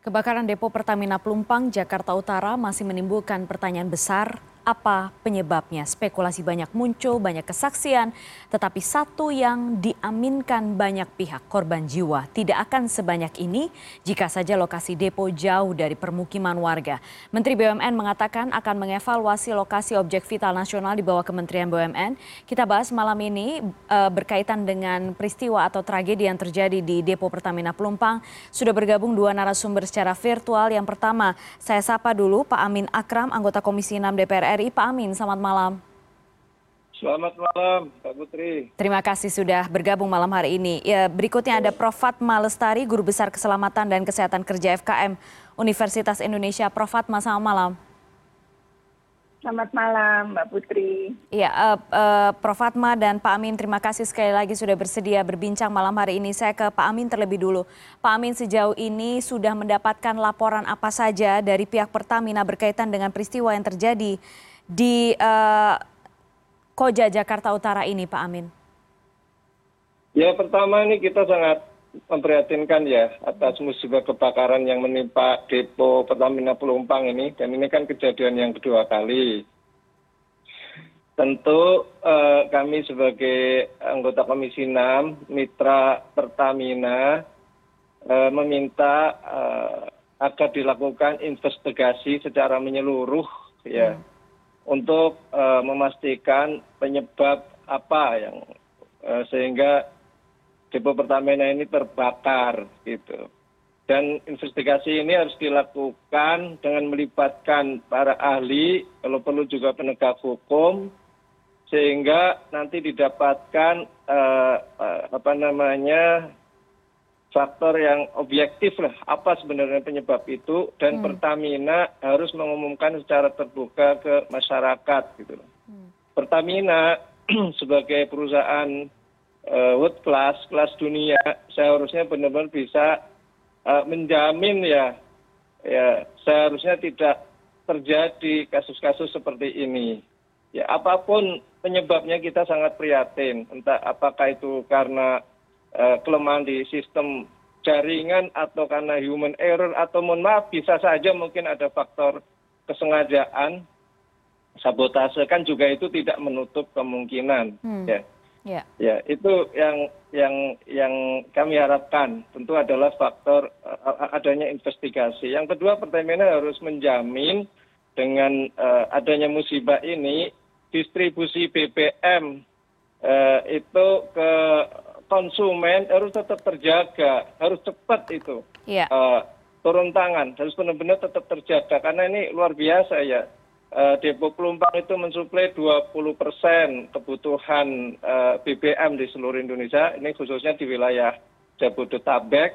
Kebakaran depo Pertamina Pelumpang, Jakarta Utara masih menimbulkan pertanyaan besar apa penyebabnya? Spekulasi banyak muncul, banyak kesaksian, tetapi satu yang diaminkan banyak pihak korban jiwa tidak akan sebanyak ini jika saja lokasi depo jauh dari permukiman warga. Menteri BUMN mengatakan akan mengevaluasi lokasi objek vital nasional di bawah Kementerian BUMN. Kita bahas malam ini e, berkaitan dengan peristiwa atau tragedi yang terjadi di depo Pertamina Pelumpang. Sudah bergabung dua narasumber secara virtual. Yang pertama, saya sapa dulu Pak Amin Akram, anggota Komisi 6 DPR RI. Pak Amin, selamat malam. Selamat malam, Pak Putri. Terima kasih sudah bergabung malam hari ini. Ya, berikutnya ada Prof. Fatma Lestari, Guru Besar Keselamatan dan Kesehatan Kerja FKM Universitas Indonesia. Prof. Fatma, selamat malam. Selamat malam, Mbak Putri. Iya, uh, uh, Prof. Fatma dan Pak Amin, terima kasih sekali lagi sudah bersedia berbincang malam hari ini. Saya ke Pak Amin terlebih dulu. Pak Amin, sejauh ini sudah mendapatkan laporan apa saja dari pihak Pertamina berkaitan dengan peristiwa yang terjadi di uh, Koja Jakarta Utara ini, Pak Amin? Ya, pertama ini kita sangat memprihatinkan ya atas musibah kebakaran yang menimpa depo Pertamina Pelumpang ini dan ini kan kejadian yang kedua kali. Tentu eh, kami sebagai anggota Komisi 6 Mitra Pertamina eh, meminta eh, agar dilakukan investigasi secara menyeluruh ya. Hmm untuk eh, memastikan penyebab apa yang eh, sehingga depo pertamina ini terbakar gitu. Dan investigasi ini harus dilakukan dengan melibatkan para ahli kalau perlu juga penegak hukum sehingga nanti didapatkan uh, apa namanya faktor yang objektif lah apa sebenarnya penyebab itu dan hmm. Pertamina harus mengumumkan secara terbuka ke masyarakat gitu loh. Hmm. Pertamina sebagai perusahaan uh, world class kelas dunia seharusnya benar-benar bisa uh, menjamin ya ya seharusnya tidak terjadi kasus-kasus seperti ini. Ya apa pun penyebabnya kita sangat prihatin entah apakah itu karena kelemahan di sistem jaringan atau karena human error atau mohon maaf bisa saja mungkin ada faktor kesengajaan sabotase kan juga itu tidak menutup kemungkinan hmm. ya yeah. ya itu yang yang yang kami harapkan tentu adalah faktor uh, adanya investigasi yang kedua pertamina harus menjamin dengan uh, adanya musibah ini distribusi bbm uh, itu ke konsumen harus tetap terjaga harus cepat itu. Iya. eh, turun tangan harus benar benar tetap terjaga. Karena ini luar biasa ya. Eh, depo pelumpang itu mensuplai 20 persen kebutuhan eh, bbm di seluruh indonesia. Ini khususnya di wilayah jabodetabek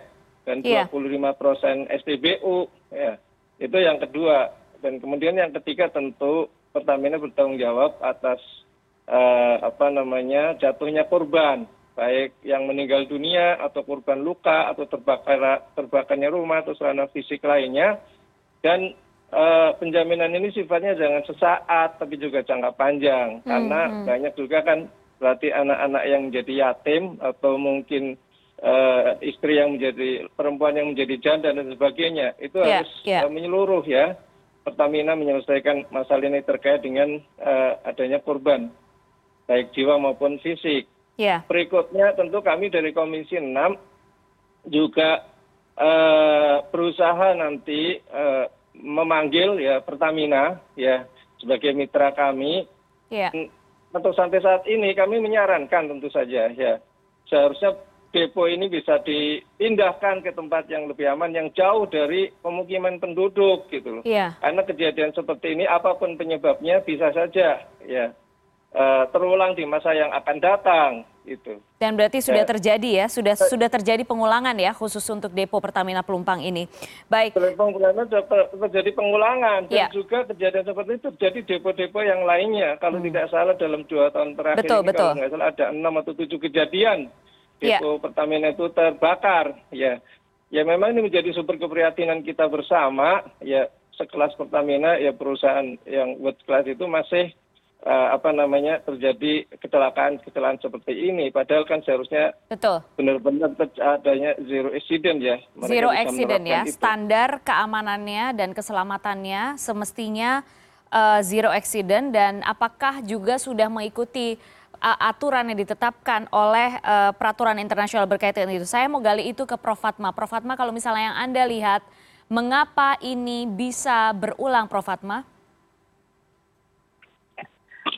dan 25 iya. persen spbu ya itu yang kedua. Dan kemudian yang ketiga tentu pertamina bertanggung jawab atas apa namanya jatuhnya korban baik yang meninggal dunia atau korban luka atau terbakarnya rumah atau sarana fisik lainnya dan uh, penjaminan ini sifatnya jangan sesaat tapi juga jangka panjang hmm, karena hmm. banyak juga kan berarti anak-anak yang menjadi yatim atau mungkin uh, istri yang menjadi perempuan yang menjadi janda dan sebagainya itu yeah, harus yeah. Uh, menyeluruh ya Pertamina menyelesaikan masalah ini terkait dengan uh, adanya korban baik jiwa maupun fisik Ya. Berikutnya tentu kami dari komisi enam juga eh, berusaha nanti eh, memanggil ya pertamina ya sebagai mitra kami ya. untuk sampai saat ini kami menyarankan tentu saja ya seharusnya depo ini bisa dipindahkan ke tempat yang lebih aman yang jauh dari pemukiman penduduk gitu loh. Ya. Karena kejadian seperti ini apa pun penyebabnya bisa saja ya terulang di masa yang akan datang itu. Dan berarti sudah ya. terjadi ya, sudah sudah terjadi pengulangan ya khusus untuk depo Pertamina Pelumpang ini. Baik. Pengulangan terjadi pengulangan dan ya. juga kejadian seperti itu terjadi depo-depo yang lainnya. Kalau hmm. tidak salah dalam dua tahun terakhir betul, ini betul. kalau nggak salah ada enam atau tujuh kejadian ya. depo ya. Pertamina itu terbakar. Ya, ya memang ini menjadi sumber keprihatinan kita bersama. Ya sekelas Pertamina ya perusahaan yang world class itu masih apa namanya terjadi kecelakaan kecelakaan seperti ini. Padahal kan seharusnya benar-benar adanya zero accident ya. Mereka zero accident ya. itu. standar keamanannya dan keselamatannya semestinya uh, zero accident. Dan apakah juga sudah mengikuti uh, aturan yang ditetapkan oleh uh, peraturan internasional berkaitan itu? Saya mau gali itu ke Prof. Fatma. Prof. Fatma kalau misalnya yang anda lihat mengapa ini bisa berulang Prof. Fatma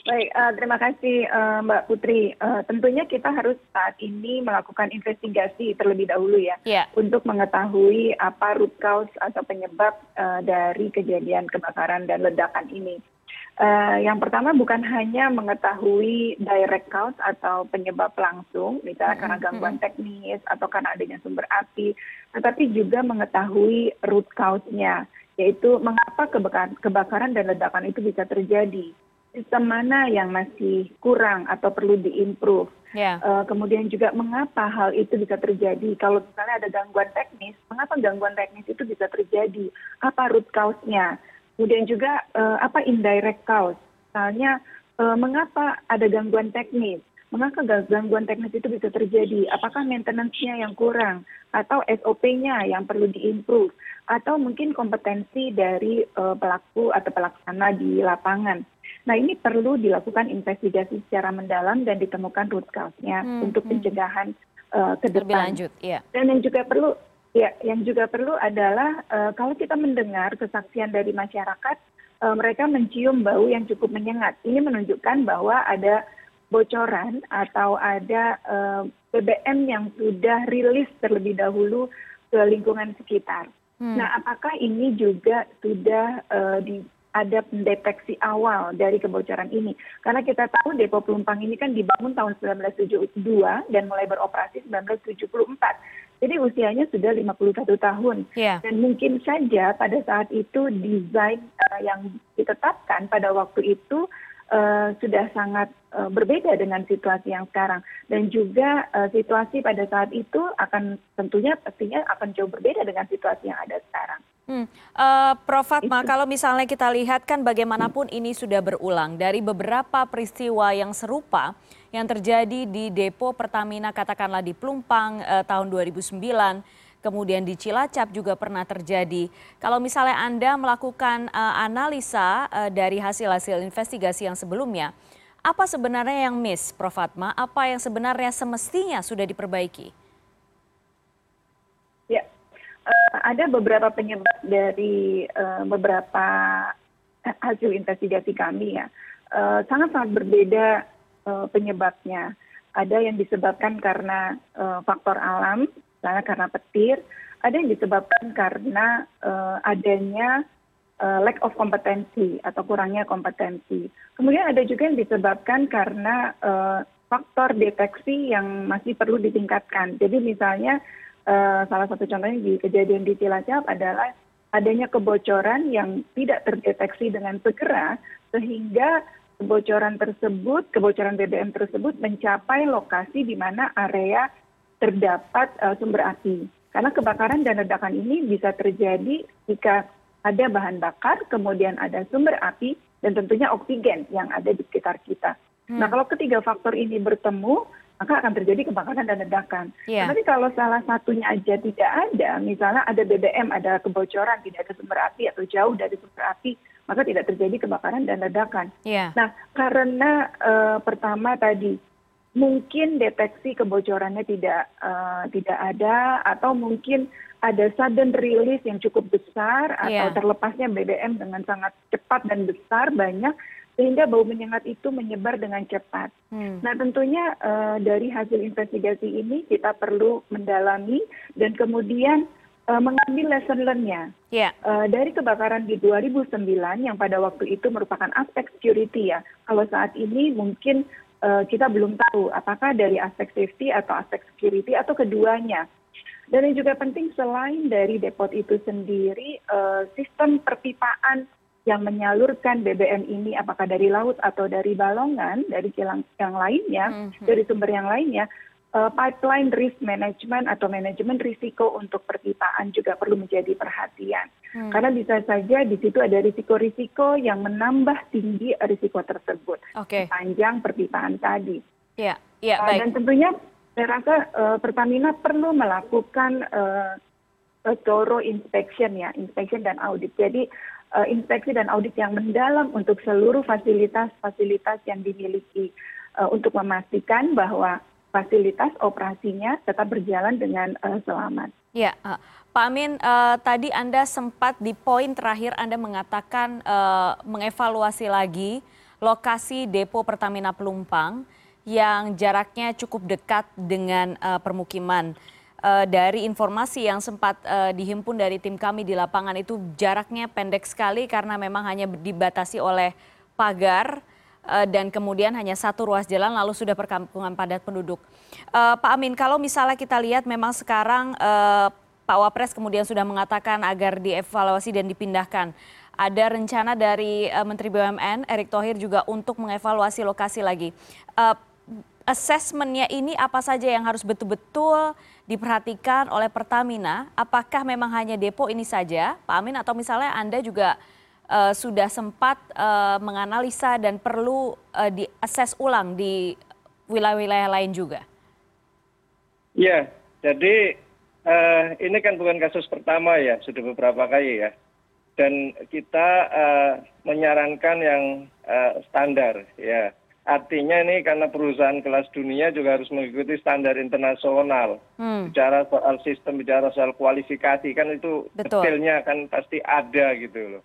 baik uh, terima kasih uh, mbak putri. Uh, tentunya kita harus saat ini melakukan investigasi terlebih dahulu ya yeah. untuk mengetahui apa root cause atau penyebab uh, dari kejadian kebakaran dan ledakan ini. Uh, yang pertama bukan hanya mengetahui direct cause atau penyebab langsung, misalnya karena gangguan teknis atau karena adanya sumber api, tetapi juga mengetahui root cause-nya, yaitu mengapa kebakaran dan ledakan itu bisa terjadi sistem mana yang masih kurang atau perlu diimprove. Yeah. Uh, kemudian juga mengapa hal itu bisa terjadi. Kalau misalnya ada gangguan teknis, mengapa gangguan teknis itu bisa terjadi? Apa root cause-nya? Kemudian juga uh, apa indirect cause? Misalnya uh, mengapa ada gangguan teknis? Mengapa gangguan teknis itu bisa terjadi? Apakah maintenance-nya yang kurang atau SOP-nya yang perlu diimprove atau mungkin kompetensi dari uh, pelaku atau pelaksana di lapangan? Nah ini perlu dilakukan investigasi secara mendalam dan ditemukan root cause-nya hmm, untuk hmm. pencegahan uh, ke depan. lanjut, iya. Dan yang juga perlu ya yang juga perlu adalah uh, kalau kita mendengar kesaksian dari masyarakat uh, mereka mencium bau yang cukup menyengat. Ini menunjukkan bahwa ada bocoran atau ada uh, BBM yang sudah rilis terlebih dahulu ke lingkungan sekitar. Hmm. Nah, apakah ini juga sudah uh, di ada pendeteksi awal dari kebocoran ini. Karena kita tahu Depo Pelumpang ini kan dibangun tahun 1972 dan mulai beroperasi 1974. Jadi usianya sudah 51 tahun. Yeah. Dan mungkin saja pada saat itu desain uh, yang ditetapkan pada waktu itu uh, sudah sangat uh, berbeda dengan situasi yang sekarang dan juga uh, situasi pada saat itu akan tentunya pastinya akan jauh berbeda dengan situasi yang ada sekarang. Hmm. Uh, Prof. Fatma, kalau misalnya kita lihat kan bagaimanapun ini sudah berulang dari beberapa peristiwa yang serupa yang terjadi di depo Pertamina katakanlah di Plumpang uh, tahun 2009, kemudian di Cilacap juga pernah terjadi. Kalau misalnya Anda melakukan uh, analisa uh, dari hasil-hasil investigasi yang sebelumnya, apa sebenarnya yang miss, Prof. Fatma? Apa yang sebenarnya semestinya sudah diperbaiki? Uh, ada beberapa penyebab dari uh, beberapa hasil investigasi kami ya uh, sangat-sangat berbeda uh, penyebabnya. Ada yang disebabkan karena faktor alam, misalnya karena petir. Ada yang disebabkan karena adanya lack of kompetensi atau kurangnya kompetensi. Kemudian ada juga yang disebabkan karena faktor deteksi yang masih perlu ditingkatkan. Jadi misalnya Eh, salah satu contohnya di kejadian di cilacap adalah adanya kebocoran yang tidak terdeteksi dengan segera sehingga kebocoran tersebut kebocoran bbm tersebut mencapai lokasi di mana area terdapat uh, sumber api karena kebakaran dan ledakan ini bisa terjadi jika ada bahan bakar kemudian ada sumber api dan tentunya oksigen yang ada di sekitar kita. Hmm. Nah, kalau ketiga faktor ini bertemu, maka akan terjadi kebakaran dan ledakan. Yeah. Tapi kalau salah satunya aja tidak ada, misalnya ada BBM, ada kebocoran, tidak ada sumber api atau jauh dari sumber api, maka tidak terjadi kebakaran dan ledakan. Yeah. Nah, karena uh, pertama tadi mungkin deteksi kebocorannya tidak uh, tidak ada atau mungkin ada sudden release yang cukup besar atau yeah. terlepasnya BBM dengan sangat cepat dan besar banyak sehingga bau menyengat itu menyebar dengan cepat. Hmm. Nah tentunya uh, dari hasil investigasi ini kita perlu mendalami dan kemudian uh, mengambil lesson learn-nya. Yeah. Uh, dari kebakaran di 2009 yang pada waktu itu merupakan aspek security ya. Kalau saat ini mungkin uh, kita belum tahu apakah dari aspek safety atau aspek security atau keduanya. Dan yang juga penting selain dari depot itu sendiri, uh, sistem perpipaan yang menyalurkan bbm ini apakah dari laut atau dari balongan dari kilang yang lainnya hmm. dari sumber yang lainnya uh, pipeline risk management atau manajemen risiko untuk perpipaan juga perlu menjadi perhatian. Hmm. Karena bisa saja di situ ada risiko-risiko yang menambah tinggi risiko tersebut okay. sepanjang perpipaan tadi. Ya, ya, baik. Dan tentunya saya rasa uh, Pertamina perlu melakukan uh, thorough inspection ya, inspection dan audit. Jadi uh, inspeksi dan audit yang mendalam untuk seluruh fasilitas-fasilitas yang dimiliki uh, untuk memastikan bahwa fasilitas operasinya tetap berjalan dengan uh, selamat. Ya, Pak Amin, uh, tadi Anda sempat di poin terakhir Anda mengatakan uh, mengevaluasi lagi lokasi depo Pertamina Pelumpang yang jaraknya cukup dekat dengan uh, permukiman. Uh, dari informasi yang sempat uh, dihimpun dari tim kami di lapangan itu jaraknya pendek sekali karena memang hanya dibatasi oleh pagar Eh, dan kemudian hanya satu ruas jalan lalu sudah perkampungan padat penduduk. Pak Amin, kalau misalnya kita lihat memang sekarang Pak Wapres kemudian sudah mengatakan agar dievaluasi dan dipindahkan. Ada rencana dari Menteri BUMN Erick Thohir juga untuk mengevaluasi lokasi lagi. Assessmentnya ini apa saja yang harus betul-betul diperhatikan oleh Pertamina? Apakah memang hanya depo ini saja, Pak Amin, atau misalnya Anda juga uh, sudah sempat uh, menganalisa dan perlu uh, diakses ulang di wilayah-wilayah lain juga? Ya, jadi uh, ini kan bukan kasus pertama ya, sudah beberapa kali ya. Dan kita uh, menyarankan yang uh, standar ya. Artinya ini karena perusahaan kelas dunia juga harus mengikuti standar internasional. Hmm. Bicara soal sistem, bicara soal kualifikasi kan itu detailnya kan pasti ada gitu loh.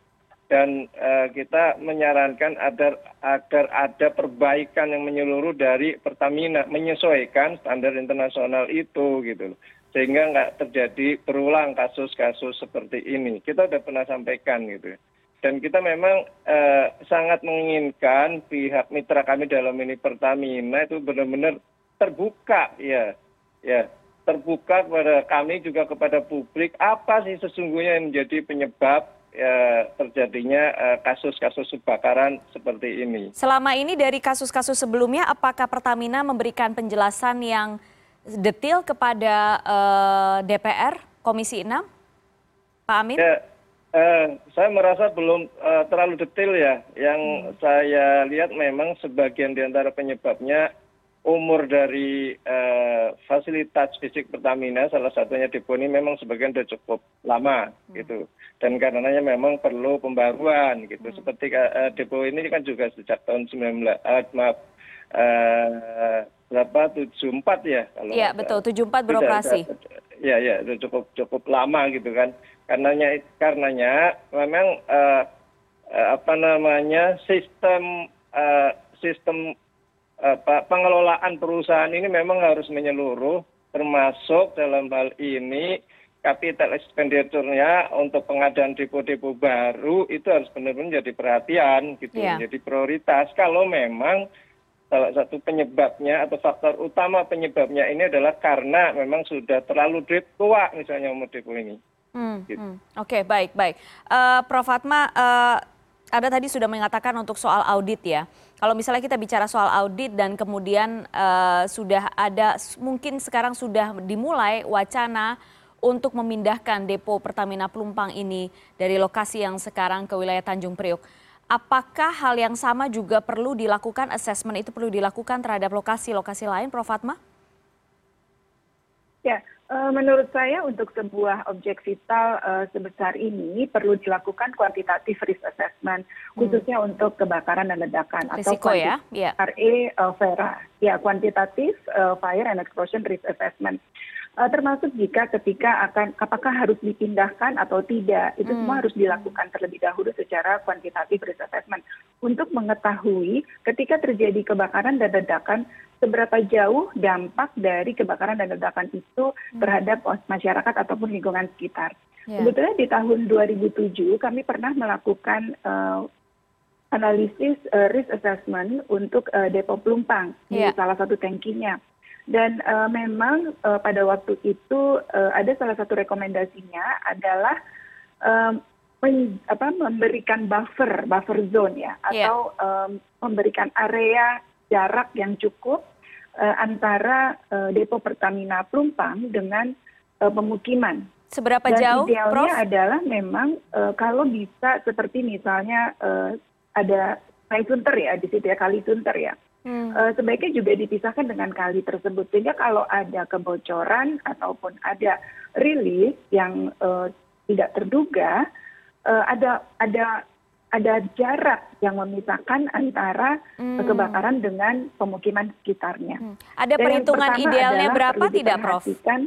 Dan eh, kita menyarankan agar ada perbaikan yang menyeluruh dari pertamina menyesuaikan standar internasional itu gitu sehingga nggak terjadi berulang kasus kasus seperti ini. Kita sudah pernah sampaikan gitu dan kita memang eh, sangat menginginkan pihak mitra kami dalam ini pertamina itu benar benar terbuka ya ya terbuka kepada kami juga kepada publik apa sih sesungguhnya yang menjadi penyebab Ya, terjadinya eh, kasus kasus kebakaran seperti ini. Selama ini dari kasus-kasus sebelumnya, apakah Pertamina memberikan penjelasan yang detail kepada uh, eh, DPR Komisi 6? Pak Amin? Ya, saya merasa belum uh, terlalu detail ya. Yang hmm. saya lihat memang sebagian di antara penyebabnya umur dari uh, fasilitas fisik Pertamina salah satunya depo ini memang sebagian sudah cukup lama hmm. gitu dan karenanya memang perlu pembaruan gitu hmm. seperti uh, depo ini kan juga sejak tahun 19 uh, eh, maaf uh, berapa 74 ya kalau Iya betul 74 beroperasi. Ya ya cukup cukup lama gitu kan karenanya karenanya memang uh, uh, apa namanya sistem uh, sistem pengelolaan perusahaan ini memang harus menyeluruh termasuk dalam hal ini capital expenditure-nya untuk pengadaan depo-depo baru itu harus benar-benar jadi perhatian gitu, yeah. jadi prioritas. Kalau memang salah satu penyebabnya atau faktor utama penyebabnya ini adalah karena memang sudah terlalu tua misalnya umur depo ini. Hmm, gitu. hmm. Oke, okay, baik, baik. Uh, Prof. Fatma, uh, Anda tadi sudah mengatakan untuk soal audit ya kalau misalnya kita bicara soal audit dan kemudian uh, sudah ada mungkin sekarang sudah dimulai wacana untuk memindahkan depo Pertamina Pelumpang ini dari lokasi yang sekarang ke wilayah Tanjung Priok. Apakah hal yang sama juga perlu dilakukan, assessment itu perlu dilakukan terhadap lokasi-lokasi lain, Prof. Fatma? Ya, Eh, menurut saya untuk sebuah objek vital uh, sebesar ini perlu dilakukan kuantitatif risk assessment hmm. khususnya untuk kebakaran dan ledakan Risiko atau ya? Yeah. RE uh, FERA ya kuantitatif uh, fire and explosion risk assessment uh, termasuk jika ketika akan apakah harus dipindahkan atau tidak itu hmm. semua harus dilakukan terlebih dahulu secara kuantitatif risk assessment untuk mengetahui ketika terjadi kebakaran dan ledakan seberapa jauh dampak dari kebakaran dan ledakan itu hmm. terhadap masyarakat ataupun lingkungan sekitar. Yeah. Sebetulnya di tahun 2007 kami pernah melakukan uh, analisis uh, risk assessment untuk uh, depo Pelumpang yeah. di salah satu tankinya. Dan uh, memang uh, pada waktu itu uh, ada salah satu rekomendasinya adalah uh, memberikan buffer, buffer zone ya, iya. atau yeah. um, memberikan area jarak yang cukup uh, antara uh, depo Pertamina Pelumpang dengan uh, pemukiman. Seberapa Dan jauh, idealnya Prof? adalah memang uh, kalau bisa seperti misalnya uh, ada kali sunter ya di situ ya kali sunter ya. Hmm. Uh, sebaiknya juga dipisahkan dengan kali tersebut sehingga kalau ada kebocoran ataupun ada rilis yang uh, tidak terduga ada ada ada jarak yang memisahkan antara Hmm. kebakaran dengan pemukiman sekitarnya. Hmm. Ada perhitungan idealnya berapa tidak, Prof? diperhatikan,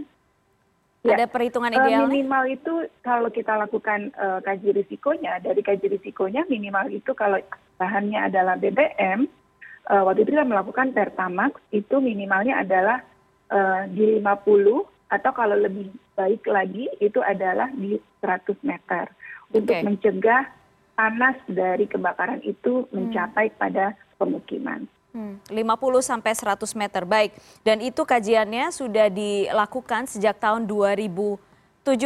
Ya, Ada perhitungan eh, idealnya? minimal itu kalau kita lakukan eh, kaji risikonya, dari kaji risikonya minimal itu kalau bahannya adalah BBM, eh, waktu itu kita melakukan Pertamax itu minimalnya adalah eh, di 50 atau kalau lebih baik lagi itu adalah di 100 meter untuk mencegah panas dari kebakaran itu mencapai pada pemukiman. Hmm, 50 sampai 100 meter, baik. Dan itu kajiannya sudah dilakukan sejak tahun 2007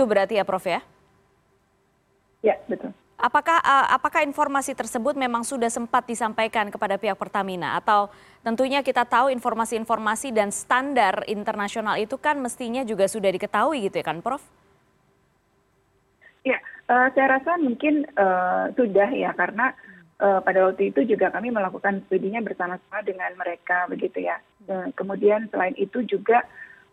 berarti ya, Prof ya? Ya, betul. Apakah uh, apakah informasi tersebut memang sudah sempat disampaikan kepada pihak Pertamina atau tentunya kita tahu informasi-informasi dan standar internasional itu kan mestinya juga sudah diketahui gitu ya kan, Prof? Ya, eh, saya rasa mungkin eh, sudah ya karena eh, pada waktu itu juga kami melakukan studinya bersama-sama dengan mereka begitu ya. Eh, kemudian selain itu juga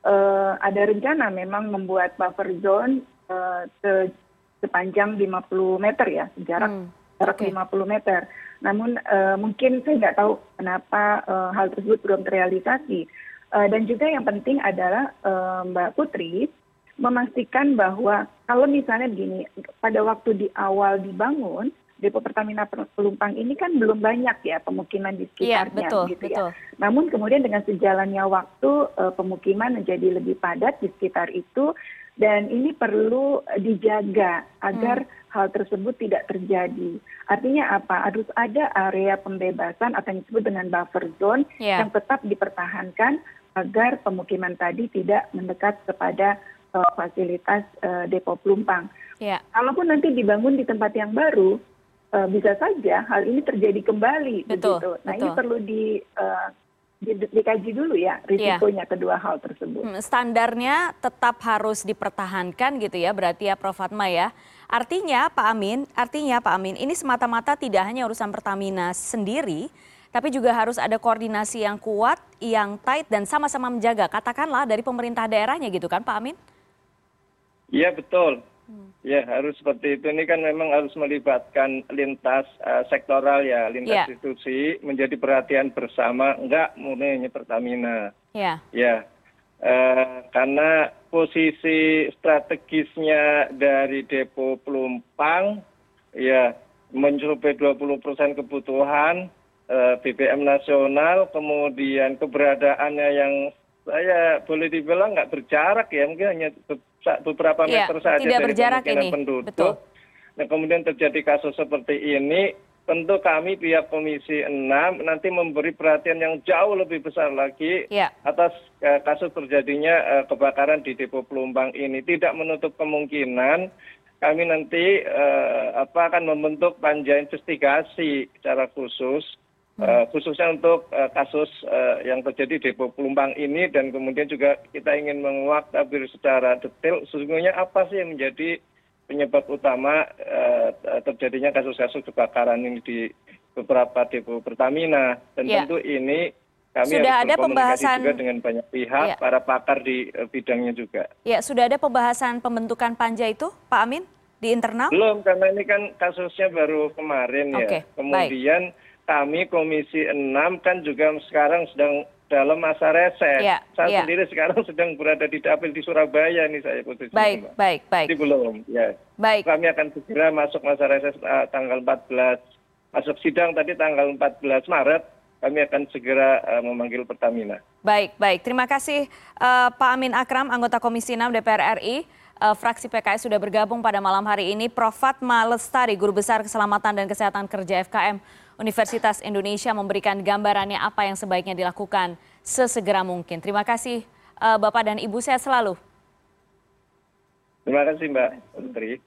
eh, ada rencana memang membuat buffer zone eh, se- sepanjang 50 meter ya, jarak Hmm, jarak oke. 50 meter. Namun eh, mungkin saya nggak tahu kenapa eh, hal tersebut belum terrealisasi. Eh, dan juga yang penting adalah eh, Mbak Putri memastikan bahwa kalau misalnya begini, pada waktu di awal dibangun depo Pertamina Pelumpang ini kan belum banyak ya pemukiman di Iya, sekitarnya, betul, gitu betul. ya. Namun kemudian dengan sejalannya waktu eh, pemukiman menjadi lebih padat di sekitar itu dan ini perlu dijaga agar hal tersebut tidak terjadi. Artinya apa? Harus ada area pembebasan atau yang disebut dengan buffer zone Iya. yang tetap dipertahankan agar pemukiman tadi tidak mendekat kepada fasilitas eh, depo Pelumpang. Ya, Kalaupun nanti dibangun di tempat yang baru, eh, bisa saja hal ini terjadi kembali Betul, begitu. Nah ini betul. perlu di, eh, di- dikaji dulu ya risikonya kedua hal tersebut. Hmm, standarnya tetap harus dipertahankan gitu ya, berarti ya Prof Fatma ya. Artinya Pak Amin, artinya Pak Amin, ini semata-mata tidak hanya urusan Pertamina sendiri, tapi juga harus ada koordinasi yang kuat, yang tight dan sama-sama menjaga. Katakanlah dari pemerintah daerahnya gitu kan Pak Amin? Iya betul. Ya harus seperti itu. Ini kan memang harus melibatkan lintas eh, sektoral ya, lintas Iya. institusi menjadi perhatian bersama. Enggak murni hanya Pertamina. Ya, Ya, eh, karena posisi strategisnya dari depo Pelumpang, ya mencapai 20 persen kebutuhan eh, BBM nasional, kemudian keberadaannya yang saya boleh dibilang nggak berjarak ya, mungkin hanya beberapa Iya, meter saja tidak dari pemukiman ini, penduduk. betul. Nah, kemudian terjadi kasus seperti ini, tentu kami pihak Komisi 6 nanti memberi perhatian yang jauh lebih besar lagi ya, atas eh, kasus terjadinya eh, kebakaran di depo Pelumpang ini. Tidak menutup kemungkinan kami nanti eh, apa akan membentuk panja investigasi secara khusus khususnya untuk eh, kasus eh, yang terjadi di depo Pelumpang ini dan kemudian juga kita ingin menguak tabir secara detail sesungguhnya apa sih yang menjadi penyebab utama eh, terjadinya kasus-kasus kebakaran ini di beberapa depo Pertamina dan Ya. tentu ini kami Sudah harus ada pembahasan- juga dengan banyak pihak, Ya. para pakar di eh, bidangnya juga. ya sudah ada pembahasan pembentukan panja itu Pak Amin di internal? Belum, karena ini kan kasusnya baru kemarin ya. Oke, baik. Kami Komisi 6 kan juga sekarang sedang dalam masa reses. Ya, Saya ya. sendiri sekarang sedang berada di dapil di Surabaya nih saya posisinya. Baik, Mbak. baik, baik, Jadi belum, ya. baik. Kami akan segera masuk masa reses eh, tanggal 14, masuk sidang tadi tanggal 14 Maret, kami akan segera eh, memanggil Pertamina. Baik, baik. Terima kasih eh, Pak Amin Akram, anggota Komisi 6 DPR RI. Eh, fraksi PKS sudah bergabung pada malam hari ini. Prof. Fatma Lestari, Guru Besar Keselamatan dan Kesehatan Kerja FKM Universitas Indonesia memberikan gambarannya apa yang sebaiknya dilakukan sesegera mungkin. Terima kasih eh, Bapak dan Ibu, sehat selalu. Terima kasih Mbak Putri.